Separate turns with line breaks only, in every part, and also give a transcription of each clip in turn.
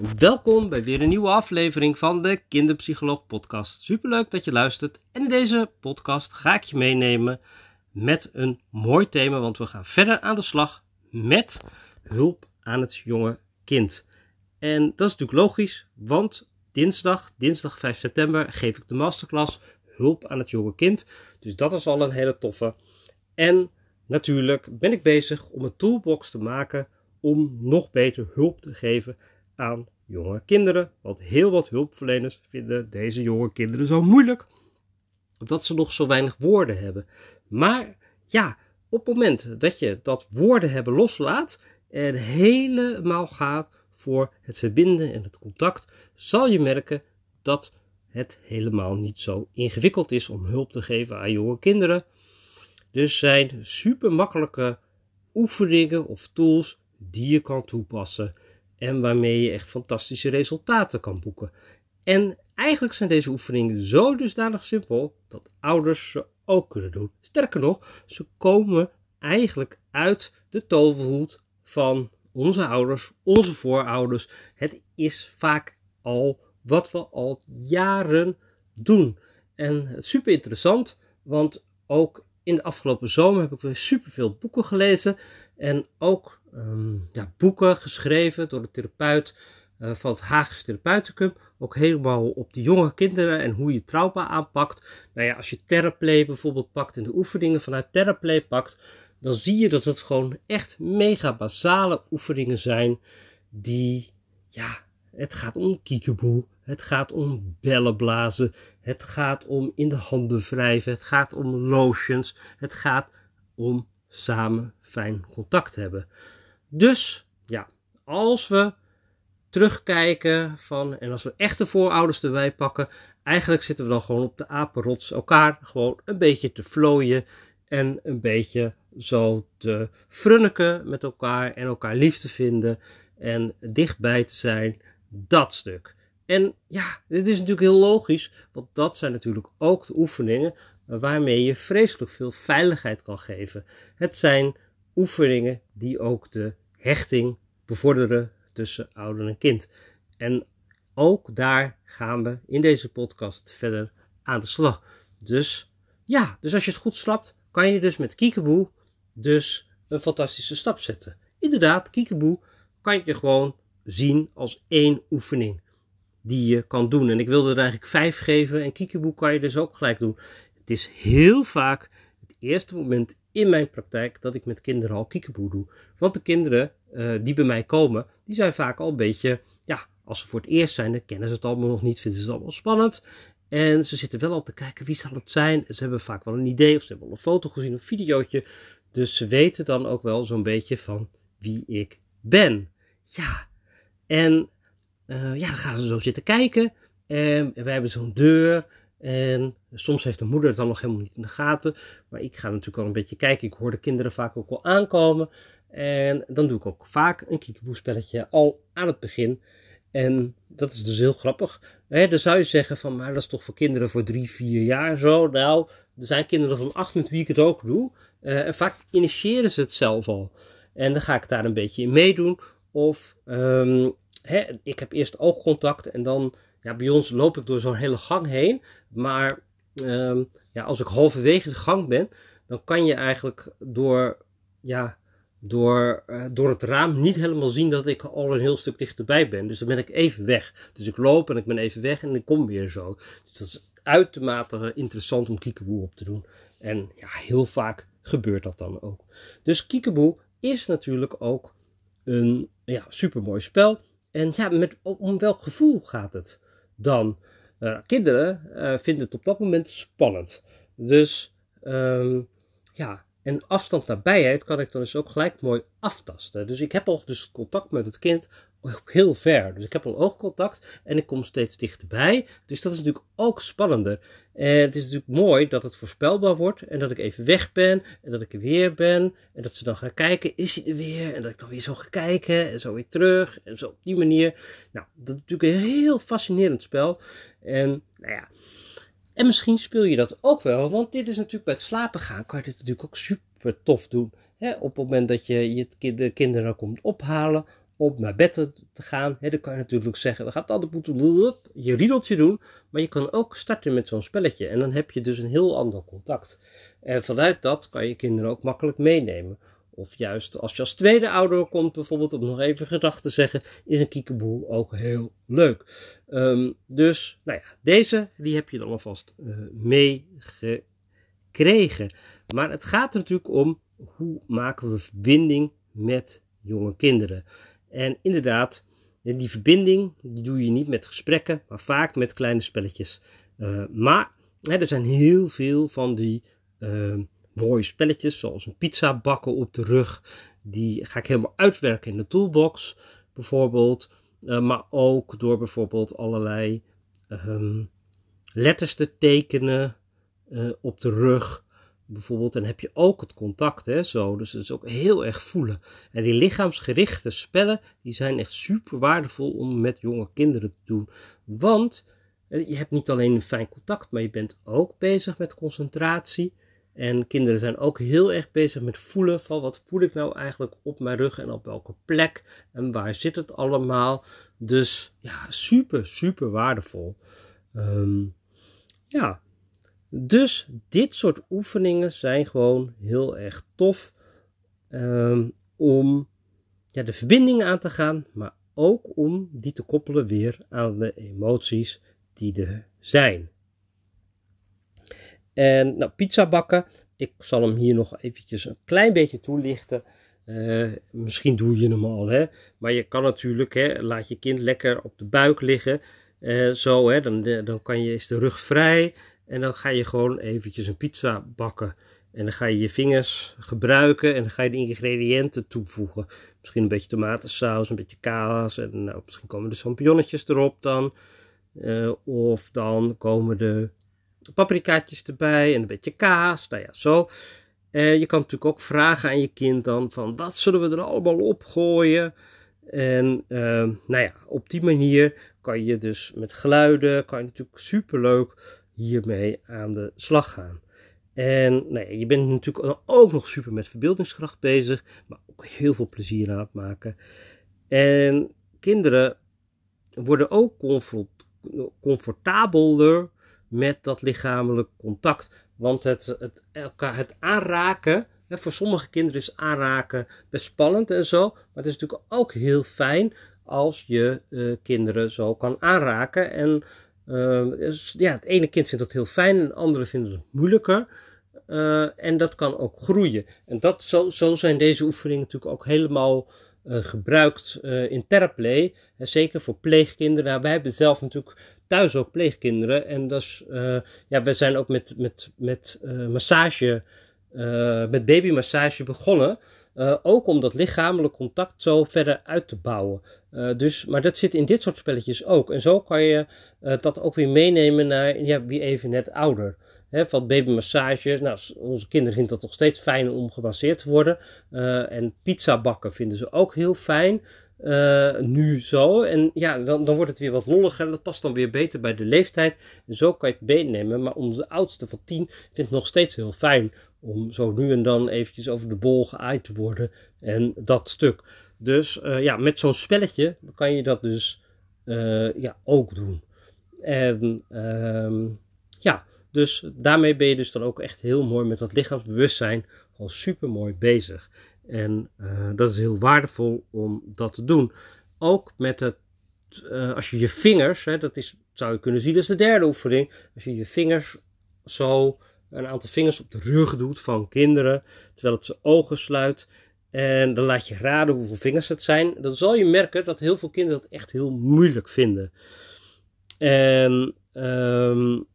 Welkom bij weer een nieuwe aflevering van de Kinderpsycholoog Podcast. Superleuk dat je luistert. En in deze podcast ga ik je meenemen met een mooi thema, want we gaan verder aan de slag met hulp aan het jonge kind. En dat is natuurlijk logisch, want dinsdag, dinsdag 5 september, geef ik de masterclass Hulp aan het jonge kind. Dus dat is al een hele toffe. En natuurlijk ben ik bezig om een toolbox te maken om nog beter hulp te geven aan jonge kinderen. Want heel wat hulpverleners vinden deze jonge kinderen zo moeilijk, omdat ze nog zo weinig woorden hebben. Maar ja, op het moment dat je dat woorden hebben loslaat en helemaal gaat voor het verbinden en het contact, zal je merken dat het helemaal niet zo ingewikkeld is om hulp te geven aan jonge kinderen. Dus zijn super makkelijke oefeningen of tools die je kan toepassen en waarmee je echt fantastische resultaten kan boeken. En eigenlijk zijn deze oefeningen zo dusdanig simpel dat ouders ze ook kunnen doen. Sterker nog, ze komen eigenlijk uit de toverhoed van onze ouders, onze voorouders. Het is vaak al wat we al jaren doen. En het super interessant, want ook in de afgelopen zomer heb ik weer superveel boeken gelezen. En ook Ehm, ja, boeken geschreven door de therapeut uh, van het Haagse Therapeuticum. Ook helemaal op de jonge kinderen en hoe je trauma aanpakt. Nou ja, als je Terraplay bijvoorbeeld pakt en de oefeningen vanuit Terraplay pakt, dan zie je dat het gewoon echt mega basale oefeningen zijn. Die, ja, het gaat om kiekeboe, het gaat om bellen blazen, het gaat om in de handen wrijven, het gaat om lotions, het gaat om samen fijn contact hebben. Dus ja, als we terugkijken van, en als we echte voorouders erbij pakken, eigenlijk zitten we dan gewoon op de apenrots elkaar gewoon een beetje te vlooien en een beetje zo te frunniken met elkaar en elkaar lief te vinden en dichtbij te zijn, dat stuk. En ja, dit is natuurlijk heel logisch, want dat zijn natuurlijk ook de oefeningen waarmee je vreselijk veel veiligheid kan geven. Het zijn oefeningen die ook de hechting bevorderen tussen ouder en kind. En ook daar gaan we in deze podcast verder aan de slag. Dus ja, dus als je het goed snapt, kan je dus met Kiekeboe dus een fantastische stap zetten. Inderdaad, Kiekeboe kan je gewoon zien als één oefening die je kan doen. En ik wilde er eigenlijk vijf geven en Kiekeboe kan je dus ook gelijk doen. Het is heel vaak het eerste moment in mijn praktijk dat ik met kinderen al kiekeboe doe. Want de kinderen uh, die bij mij komen, die zijn vaak al een beetje, ja, als ze voor het eerst zijn, dan kennen ze het allemaal nog niet, vinden ze het allemaal spannend. En ze zitten wel al te kijken wie zal het zijn. Ze hebben vaak wel een idee of ze hebben al een foto gezien, een videootje. Dus ze weten dan ook wel zo'n beetje van wie ik ben. Ja, en uh, ja, dan gaan ze zo zitten kijken. En wij hebben zo'n deur en soms heeft de moeder het dan nog helemaal niet in de gaten. Maar ik ga natuurlijk al een beetje kijken. Ik hoor de kinderen vaak ook wel aankomen. En dan doe ik ook vaak een kiekeboespelletje al aan het begin. En dat is dus heel grappig. dan zou je zeggen van, maar dat is toch voor kinderen voor drie, vier jaar zo. Nou, er zijn kinderen van acht met wie ik het ook doe. Uh, en vaak initiëren ze het zelf al. En dan ga ik daar een beetje in meedoen. Of um, ik heb eerst oogcontact en dan ja, bij ons loop ik door zo'n hele gang heen. Maar um, ja, als ik halverwege de gang ben, dan kan je eigenlijk door, ja, door, uh, door het raam niet helemaal zien dat ik al een heel stuk dichterbij ben. Dus dan ben ik even weg. Dus ik loop en ik ben even weg en ik kom weer zo. Dus dat is uitermate interessant om kiekeboe op te doen. En ja, heel vaak gebeurt dat dan ook. Dus kiekeboe is natuurlijk ook een ja, supermooi spel. En ja, met, om welk gevoel gaat het? dan. Uh, kinderen uh, vinden het op dat moment spannend. Dus um, ja, en afstand nabijheid kan ik dan dus ook gelijk mooi aftasten. Dus ik heb al dus contact met het kind heel ver. Dus ik heb al oogcontact en ik kom steeds dichterbij. Dus dat is natuurlijk ook spannender. En het is natuurlijk mooi dat het voorspelbaar wordt en dat ik even weg ben en dat ik er weer ben. En dat ze dan gaan kijken, is hij er weer? En dat ik dan weer zo ga kijken en zo weer terug en zo op die manier. Nou, dat is natuurlijk een heel fascinerend spel. En nou ja, en misschien speel je dat ook wel, want dit is natuurlijk bij het slapen gaan, kan je dit natuurlijk ook super tof doen. Op het moment dat je, je de kinderen komt ophalen om naar bed te, gaan. dan kan je natuurlijk zeggen, we gaan altijd moeten je riedeltje doen. Maar je kan ook starten met zo'n spelletje. En dan heb je dus een heel ander contact. En vanuit dat kan je kinderen ook makkelijk meenemen. Of juist als je als tweede ouder komt, bijvoorbeeld, om nog even gedachten te zeggen, is een kiekeboe ook heel leuk. Ehm, dus, nou ja, deze, die heb je dan alvast uh, meegekregen. Maar het gaat er natuurlijk om, hoe maken we verbinding met jonge kinderen? En inderdaad, die verbinding, die doe je niet met gesprekken, maar vaak met kleine spelletjes. Uh, maar hè, er zijn heel veel van die uh, mooie spelletjes, zoals een pizza bakken op de rug. Die ga ik helemaal uitwerken in de toolbox, bijvoorbeeld. Uh, maar ook door bijvoorbeeld allerlei um, letters te tekenen uh, op de rug. Bijvoorbeeld, dan heb je ook het contact, hè, zo. Dus het is ook heel erg voelen. En die lichaamsgerichte spellen, die zijn echt super waardevol om met jonge kinderen te doen. Want je hebt niet alleen een fijn contact, maar je bent ook bezig met concentratie. En kinderen zijn ook heel erg bezig met voelen van wat voel ik nou eigenlijk op mijn rug en op welke plek en waar zit het allemaal. Dus ja, super, super waardevol. Um, ja, dus dit soort oefeningen zijn gewoon heel erg tof um, om ja, de verbinding aan te gaan, maar ook om die te koppelen weer aan de emoties die er zijn. En nou, pizza bakken, ik zal hem hier nog eventjes een klein beetje toelichten. Uh, misschien doe je hem al, hè? maar je kan natuurlijk, hè, laat je kind lekker op de buik liggen. Uh, zo, hè, dan, dan kan je, is de rug vrij en dan ga je gewoon eventjes een pizza bakken. En dan ga je je vingers gebruiken en dan ga je de ingrediënten toevoegen. Misschien een beetje tomatensaus, een beetje kaas en nou, misschien komen de champignonnetjes erop dan. Uh, of dan komen de paprikaatjes erbij en een beetje kaas. Nou ja, zo. Uh, je kan natuurlijk ook vragen aan je kind dan van wat zullen we er allemaal op gooien. En uh, nou ja, op die manier kan je dus met geluiden, kan je natuurlijk superleuk hiermee aan de slag gaan. En nou ja, je bent natuurlijk ook nog super met verbeeldingskracht bezig, maar ook heel veel plezier aan het maken. En kinderen worden ook comfortabeler met dat lichamelijk contact. Want het, het, elkaar, het aanraken, hè, voor sommige kinderen is aanraken best spannend en zo. Maar het is natuurlijk ook heel fijn als je uh, kinderen zo kan aanraken. En uh, ja, het ene kind vindt dat heel fijn en het andere vindt het moeilijker. Uh, en dat kan ook groeien. En dat, zo, zo zijn deze oefeningen natuurlijk ook helemaal uh, gebruikt uh, in Terplay. En zeker voor pleegkinderen. Nou, wij hebben zelf natuurlijk thuis ook pleegkinderen. En uh, ja, we zijn ook met, met, met massage, met babymassage begonnen. Ook om dat lichamelijk contact zo verder uit te bouwen. dus, maar dat zit in dit soort spelletjes ook. En zo kan je dat ook weer meenemen naar ja, wie even net ouder. Hè, van babymassage. Nou, onze kinderen vinden het nog steeds fijn om gemasseerd te worden. En pizza bakken vinden ze ook heel fijn. Uh, nu zo. En ja, dan, dan wordt het weer wat lolliger. Dat past dan weer beter bij de leeftijd. En zo kan je het meenemen. Maar onze oudste van 10 vindt het nog steeds heel fijn om zo nu en dan eventjes over de bol geaaid te worden. En dat stuk. Dus uh, ja, met zo'n spelletje kan je dat dus uh, ja, ook doen. En ehm, ja, dus daarmee ben je dus dan ook echt heel mooi met dat lichaamsbewustzijn al super mooi bezig. En uh, dat is heel waardevol om dat te doen. Ook met het, uh, als je je vingers, hè, dat is, zou je kunnen zien als de derde oefening. Als je je vingers zo, een aantal vingers op de rug doet van kinderen, terwijl het zijn ogen sluit. En dan laat je raden hoeveel vingers het zijn. Dan zal je merken dat heel veel kinderen dat echt heel moeilijk vinden. En um,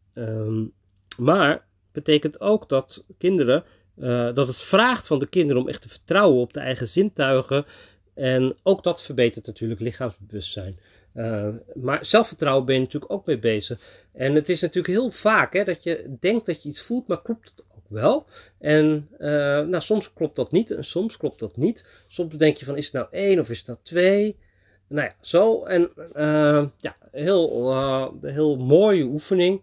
maar betekent ook dat kinderen, uh, dat het vraagt van de kinderen om echt te vertrouwen op de eigen zintuigen. En ook dat verbetert natuurlijk lichaamsbewustzijn. Uh, maar zelfvertrouwen ben je natuurlijk ook mee bezig. En het is natuurlijk heel vaak hè, dat je denkt dat je iets voelt, maar klopt het ook wel? En uh, nou, soms klopt dat niet en soms klopt dat niet. Soms denk je van is het nou één of is het nou twee? Nou ja, zo. En ja, heel, heel mooie oefening.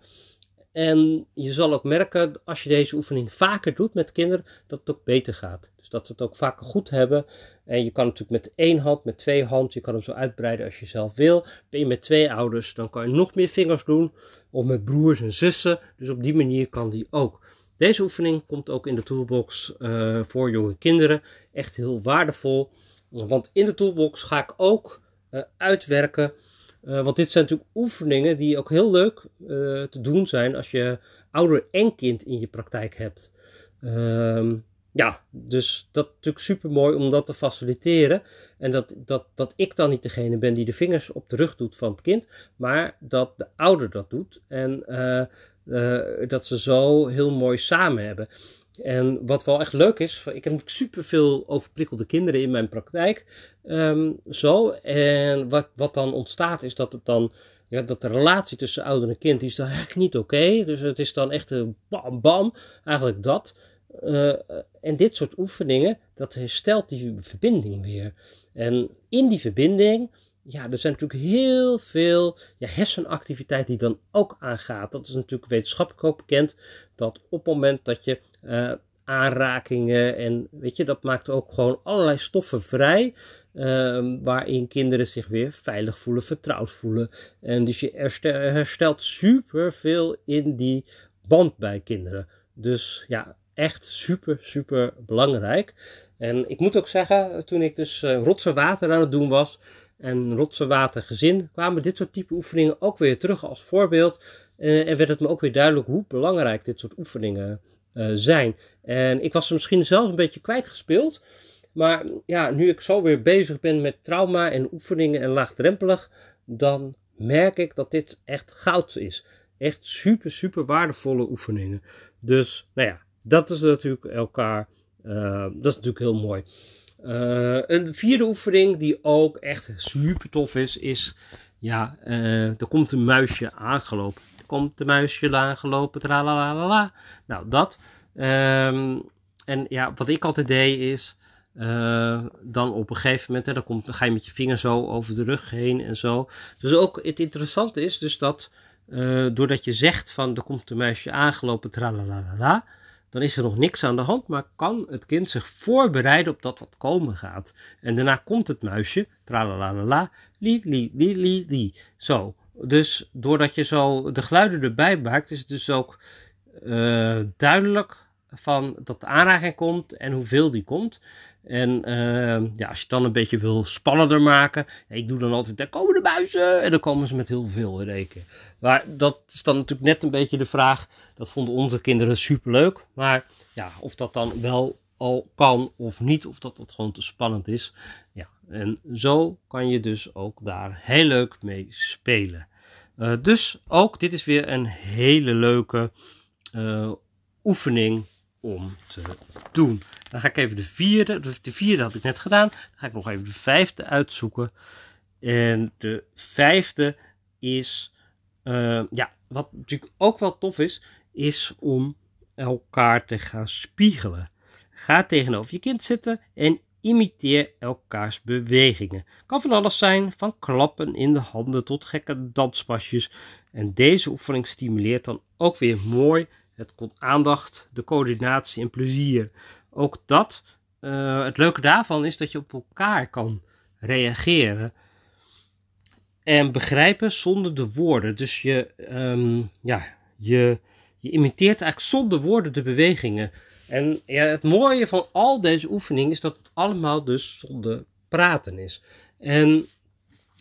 En je zal ook merken, als je deze oefening vaker doet met kinderen, dat het ook beter gaat. Dus dat ze het ook vaker goed hebben. En je kan natuurlijk met één hand, met twee handen, je kan hem zo uitbreiden als je zelf wil. Ben je met twee ouders, dan kan je nog meer vingers doen. Of met broers en zussen. Dus op die manier kan die ook. Deze oefening komt ook in de toolbox uh, voor jonge kinderen. Echt heel waardevol. Want in de toolbox ga ik ook uh, uitwerken uh, want dit zijn natuurlijk oefeningen die ook heel leuk uh, te doen zijn als je ouder en kind in je praktijk hebt. Uh, ja, dus dat is natuurlijk super mooi om dat te faciliteren. En dat, dat, dat ik dan niet degene ben die de vingers op de rug doet van het kind, maar dat de ouder dat doet. En uh, dat ze zo heel mooi samen hebben. En wat wel echt leuk is, ik heb super veel overprikkelde kinderen in mijn praktijk. Um, zo. En wat, wat dan ontstaat is dat het dan, ja, dat de relatie tussen ouder en kind, die is dan eigenlijk niet oké. Dus het is dan echt een bam bam, eigenlijk dat. Uh, en dit soort oefeningen, dat herstelt die verbinding weer. En in die verbinding, ja, er zijn natuurlijk heel veel ja, hersenactiviteit die dan ook aangaat. Dat is natuurlijk wetenschappelijk ook bekend, dat op het moment dat je uh, aanrakingen en weet je, dat maakt ook gewoon allerlei stoffen vrij. Uh, waarin kinderen zich weer veilig voelen, vertrouwd voelen. En dus je herstelt super veel in die band bij kinderen. Dus ja, echt super, super belangrijk. En ik moet ook zeggen, toen ik dus uh, rotsen water aan het doen was en rotsen water gezin, kwamen dit soort type oefeningen ook weer terug als voorbeeld. Uh, en werd het me ook weer duidelijk hoe belangrijk dit soort oefeningen uh, zijn. En ik was er misschien zelfs een beetje kwijtgespeeld. Maar ja, nu ik zo weer bezig ben met trauma en oefeningen en laagdrempelig, dan merk ik dat dit echt goud is. Echt super, super waardevolle oefeningen. Dus, nou ja, dat is natuurlijk elkaar, uh, dat is natuurlijk heel mooi. Uh, een vierde oefening die ook echt super tof is, is, ja, uh, er komt een muisje aangelopen. Er komt een muisje aangelopen, tralalala. Nou, dat. Um, en ja, wat ik altijd deed is, uh, dan op een gegeven moment, hè, dan, komt, dan ga je met je vinger zo over de rug heen en zo. Dus ook het interessante is dus dat, doordat je zegt van er komt een meisje aangelopen, tralalala, dan is er nog niks aan de hand, maar kan het kind zich voorbereiden op dat wat komen gaat. En daarna komt het muisje, tralalala, li, li, li, li, li. Zo, dus doordat je zo de geluiden erbij maakt, is het dus ook uh, duidelijk van dat de aanraking komt en hoeveel die komt. En uh, ja, als je het dan een beetje wil spannender maken, ik doe dan altijd, daar komen de buizen, en dan komen ze met heel veel in. Maar dat is dan natuurlijk net een beetje de vraag, dat vonden onze kinderen superleuk, maar ja, of dat dan wel al kan of niet, of dat dat gewoon te spannend is. Ja, en zo kan je dus ook daar heel leuk mee spelen. Uh, dus ook, dit is weer een hele leuke uh, oefening om te doen. Dan ga ik even de vierde, dus de vierde had ik net gedaan. Dan ga ik nog even de vijfde uitzoeken. En de vijfde is, uh, ja, wat natuurlijk ook wel tof is, is om elkaar te gaan spiegelen. Ga tegenover je kind zitten en imiteer elkaars bewegingen. Kan van alles zijn, van klappen in de handen tot gekke danspasjes. En deze oefening stimuleert dan ook weer mooi het aandacht, de coördinatie en plezier. Ook dat, uh, het leuke daarvan is dat je op elkaar kan reageren en begrijpen zonder de woorden. Dus je, um, ja, je, je imiteert eigenlijk zonder woorden de bewegingen. En ja, het mooie van al deze oefeningen is dat het allemaal dus zonder praten is. En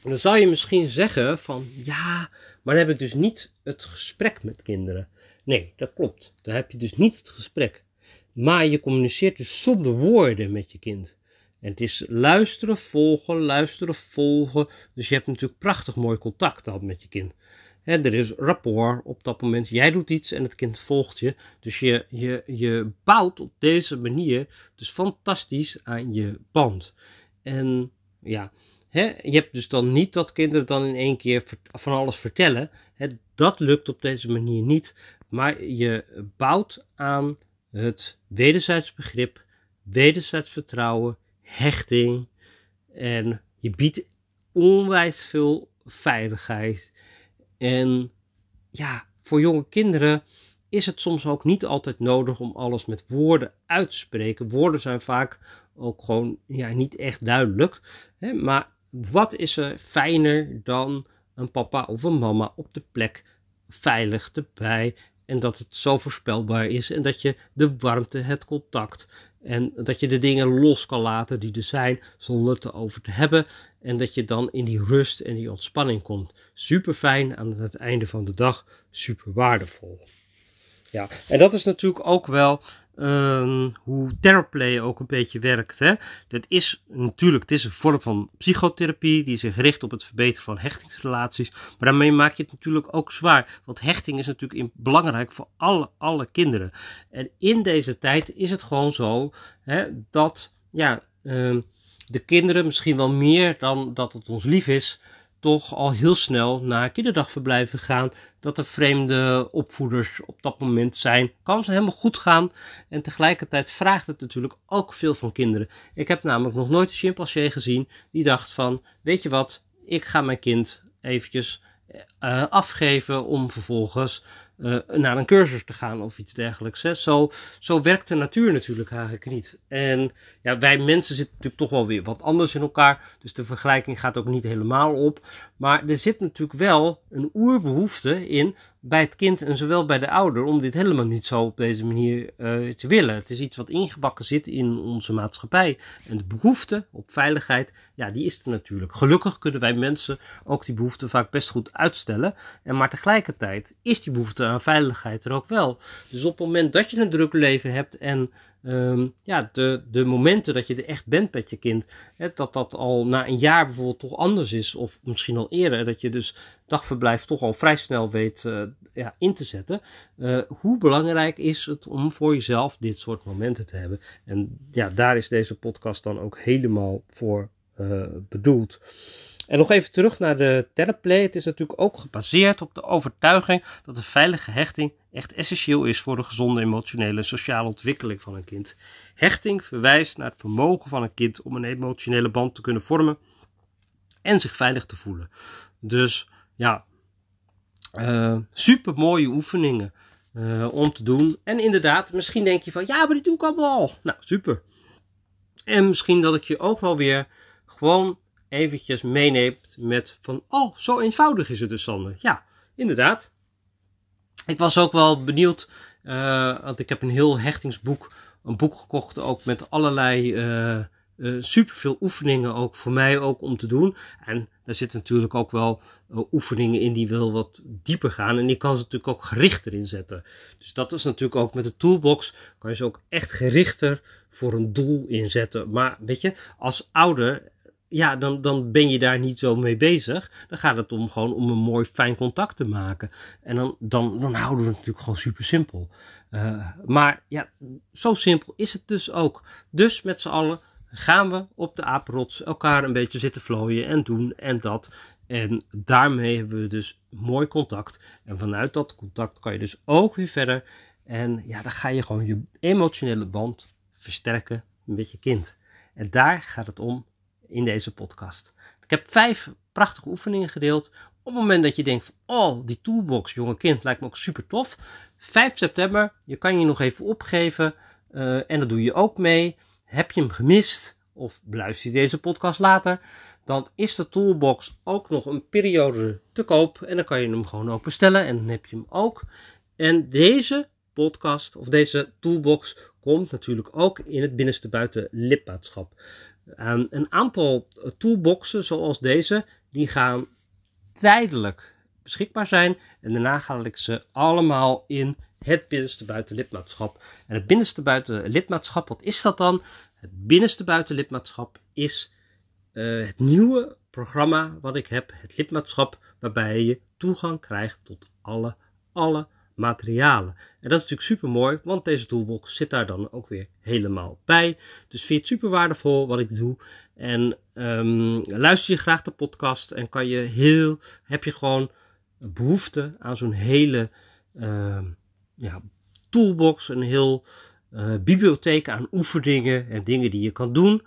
dan zou je misschien zeggen van ja, maar dan heb ik dus niet het gesprek met kinderen. Nee, dat klopt. Dan heb je dus niet het gesprek. Maar je communiceert dus zonder woorden met je kind. En het is luisteren, volgen, luisteren, volgen. Dus je hebt natuurlijk prachtig mooi contact gehad met je kind. En er is rapport op dat moment. Jij doet iets en het kind volgt je. Dus je, je, je bouwt op deze manier dus fantastisch aan je band. En ja, hè, je hebt dus dan niet dat kinderen dan in één keer van alles vertellen. Hè, dat lukt op deze manier niet. Maar je bouwt aan het wederzijds begrip, wederzijds vertrouwen, hechting. En je biedt onwijs veel veiligheid. En ja, voor jonge kinderen is het soms ook niet altijd nodig om alles met woorden uit te spreken. Woorden zijn vaak ook gewoon ja, niet echt duidelijk. Hè? Maar wat is er fijner dan een papa of een mama op de plek veilig erbij en dat het zo voorspelbaar is en dat je de warmte, het contact en dat je de dingen los kan laten die er zijn zonder het erover te hebben en dat je dan in die rust en die ontspanning komt. Super fijn aan het einde van de dag, super waardevol. Ja, en dat is natuurlijk ook wel um, hoe Terraplay ook een beetje werkt. Hè? Dat is natuurlijk, het is een vorm van psychotherapie die zich richt op het verbeteren van hechtingsrelaties. Maar daarmee maak je het natuurlijk ook zwaar. Want hechting is natuurlijk belangrijk voor alle, alle kinderen. En in deze tijd is het gewoon zo hè, dat ja, um, de kinderen misschien wel meer dan dat het ons lief is toch al heel snel naar kinderdagverblijven gaan. Dat er vreemde opvoeders op dat moment zijn. Kan ze helemaal goed gaan. En tegelijkertijd vraagt het natuurlijk ook veel van kinderen. Ik heb namelijk nog nooit een chimpansee gezien die dacht van, weet je wat, ik ga mijn kind eventjes uh, afgeven om vervolgens uh, naar een cursus te gaan of iets dergelijks. Hè. Zo, zo werkt de natuur natuurlijk eigenlijk niet. En ja, wij mensen zitten natuurlijk toch wel weer wat anders in elkaar. Dus de vergelijking gaat ook niet helemaal op. Maar er zit natuurlijk wel een oerbehoefte in bij het kind en zowel bij de ouder om dit helemaal niet zo op deze manier uh, te willen. Het is iets wat ingebakken zit in onze maatschappij. En de behoefte op veiligheid, ja, die is er natuurlijk. Gelukkig kunnen wij mensen ook die behoefte vaak best goed uitstellen. En maar tegelijkertijd is die behoefte aan veiligheid er ook wel. Dus op het moment dat je een druk leven hebt en um, ja, de, de momenten dat je er echt bent met je kind, hè, dat dat al na een jaar bijvoorbeeld toch anders is, of misschien al eerder, dat je dus dagverblijf toch al vrij snel weet uh, ja, in te zetten. Uh, hoe belangrijk is het om voor jezelf dit soort momenten te hebben? En ja, daar is deze podcast dan ook helemaal voor uh, bedoeld. En nog even terug naar de teleplay. Het is natuurlijk ook gebaseerd op de overtuiging dat een veilige hechting echt essentieel is voor de gezonde emotionele en sociale ontwikkeling van een kind. Hechting verwijst naar het vermogen van een kind om een emotionele band te kunnen vormen en zich veilig te voelen. Dus ja, uh, super mooie oefeningen uh, om te doen. En inderdaad, misschien denk je van ja, maar die doe ik allemaal al. Nou, super. En misschien dat ik je ook wel weer gewoon eventjes meeneemt met van, oh, zo eenvoudig is het dus, Sander. Ja, inderdaad. Ik was ook wel benieuwd, uh, want ik heb een heel hechtingsboek, een boek gekocht ook met allerlei uh, uh, superveel oefeningen ook voor mij ook om te doen. En daar zitten natuurlijk ook wel oefeningen in die wel wat dieper gaan. En die kan ze natuurlijk ook gerichter inzetten. Dus dat is natuurlijk ook met de toolbox, kan je ze ook echt gerichter voor een doel inzetten. Maar weet je, als ouder ja, dan, dan ben je daar niet zo mee bezig. Dan gaat het om gewoon om een mooi fijn contact te maken. En dan, dan, dan houden we het natuurlijk gewoon super simpel. Uh, maar ja, zo simpel is het dus ook. Dus met z'n allen gaan we op de apenrots elkaar een beetje zitten vlooien en doen en dat. En daarmee hebben we dus mooi contact. En vanuit dat contact kan je dus ook weer verder. En ja, dan ga je gewoon je emotionele band versterken met je kind. En daar gaat het om in deze podcast. Ik heb vijf prachtige oefeningen gedeeld. Op het moment dat je denkt, oh, die toolbox, jonge kind, lijkt me ook super tof. 5 september, je kan je nog even opgeven uh, en dat doe je ook mee. Heb je hem gemist of beluister je deze podcast later, dan is de toolbox ook nog een periode te koop en dan kan je hem gewoon ook bestellen en dan heb je hem ook. En deze podcast of deze toolbox komt natuurlijk ook in het binnenste buiten lidmaatschap. Um, een aantal toolboxen zoals deze, die gaan tijdelijk beschikbaar zijn. En daarna ga ik ze allemaal in het binnenste buitenlidmaatschap. En het binnenste buitenlidmaatschap, wat is dat dan? Het binnenste buitenlidmaatschap is uh, het nieuwe programma wat ik heb, het lidmaatschap, waarbij je toegang krijgt tot alle, alle materialen. En dat is natuurlijk super mooi, want deze toolbox zit daar dan ook weer helemaal bij. Dus vind je het super waardevol wat ik doe. En um, luister je graag de podcast en kan je heel, heb je gewoon behoefte aan zo'n hele uh, ja, toolbox, een heel uh, bibliotheek aan oefeningen en dingen die je kan doen.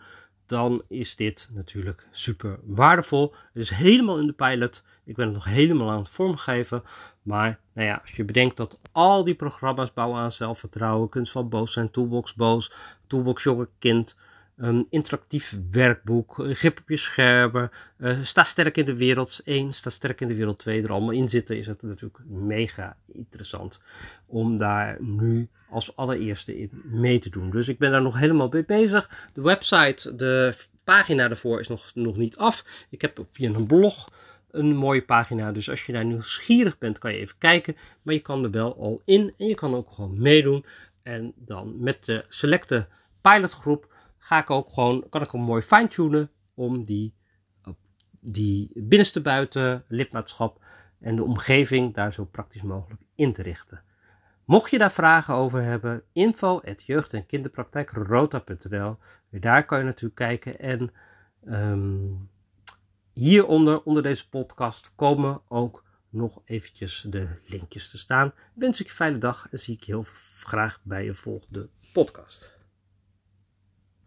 Dan is dit natuurlijk super waardevol. Het is helemaal in de pilot. Ik ben het nog helemaal aan het vormgeven. Maar nou ja, als je bedenkt dat al die programma's bouwen aan zelfvertrouwen, kunst van boos zijn, toolbox boos, toolbox jonge kind, een interactief werkboek, grip op je schermen, uh, sta sterk in de wereld 1, sta sterk in de wereld 2 er allemaal in zitten, is het natuurlijk mega interessant om daar nu als allereerste in mee te doen. Dus ik ben daar nog helemaal mee bezig. De website, de pagina daarvoor is nog, nog niet af. Ik heb via een blog een mooie pagina. Dus als je daar nieuwsgierig bent, kan je even kijken. Maar je kan er wel al in en je kan ook gewoon meedoen. En dan met de selecte pilotgroep ga ik ook gewoon, kan ik hem mooi fine-tunen om die, die binnenste buiten lidmaatschap en de omgeving daar zo praktisch mogelijk in te richten. Mocht je daar vragen over hebben, info jeugd- en kinderpraktijkrota.nl. Daar kan je natuurlijk kijken. En um, hieronder, onder deze podcast, komen ook nog eventjes de linkjes te staan. Wens ik je een fijne dag en zie ik je heel graag bij een volgende podcast.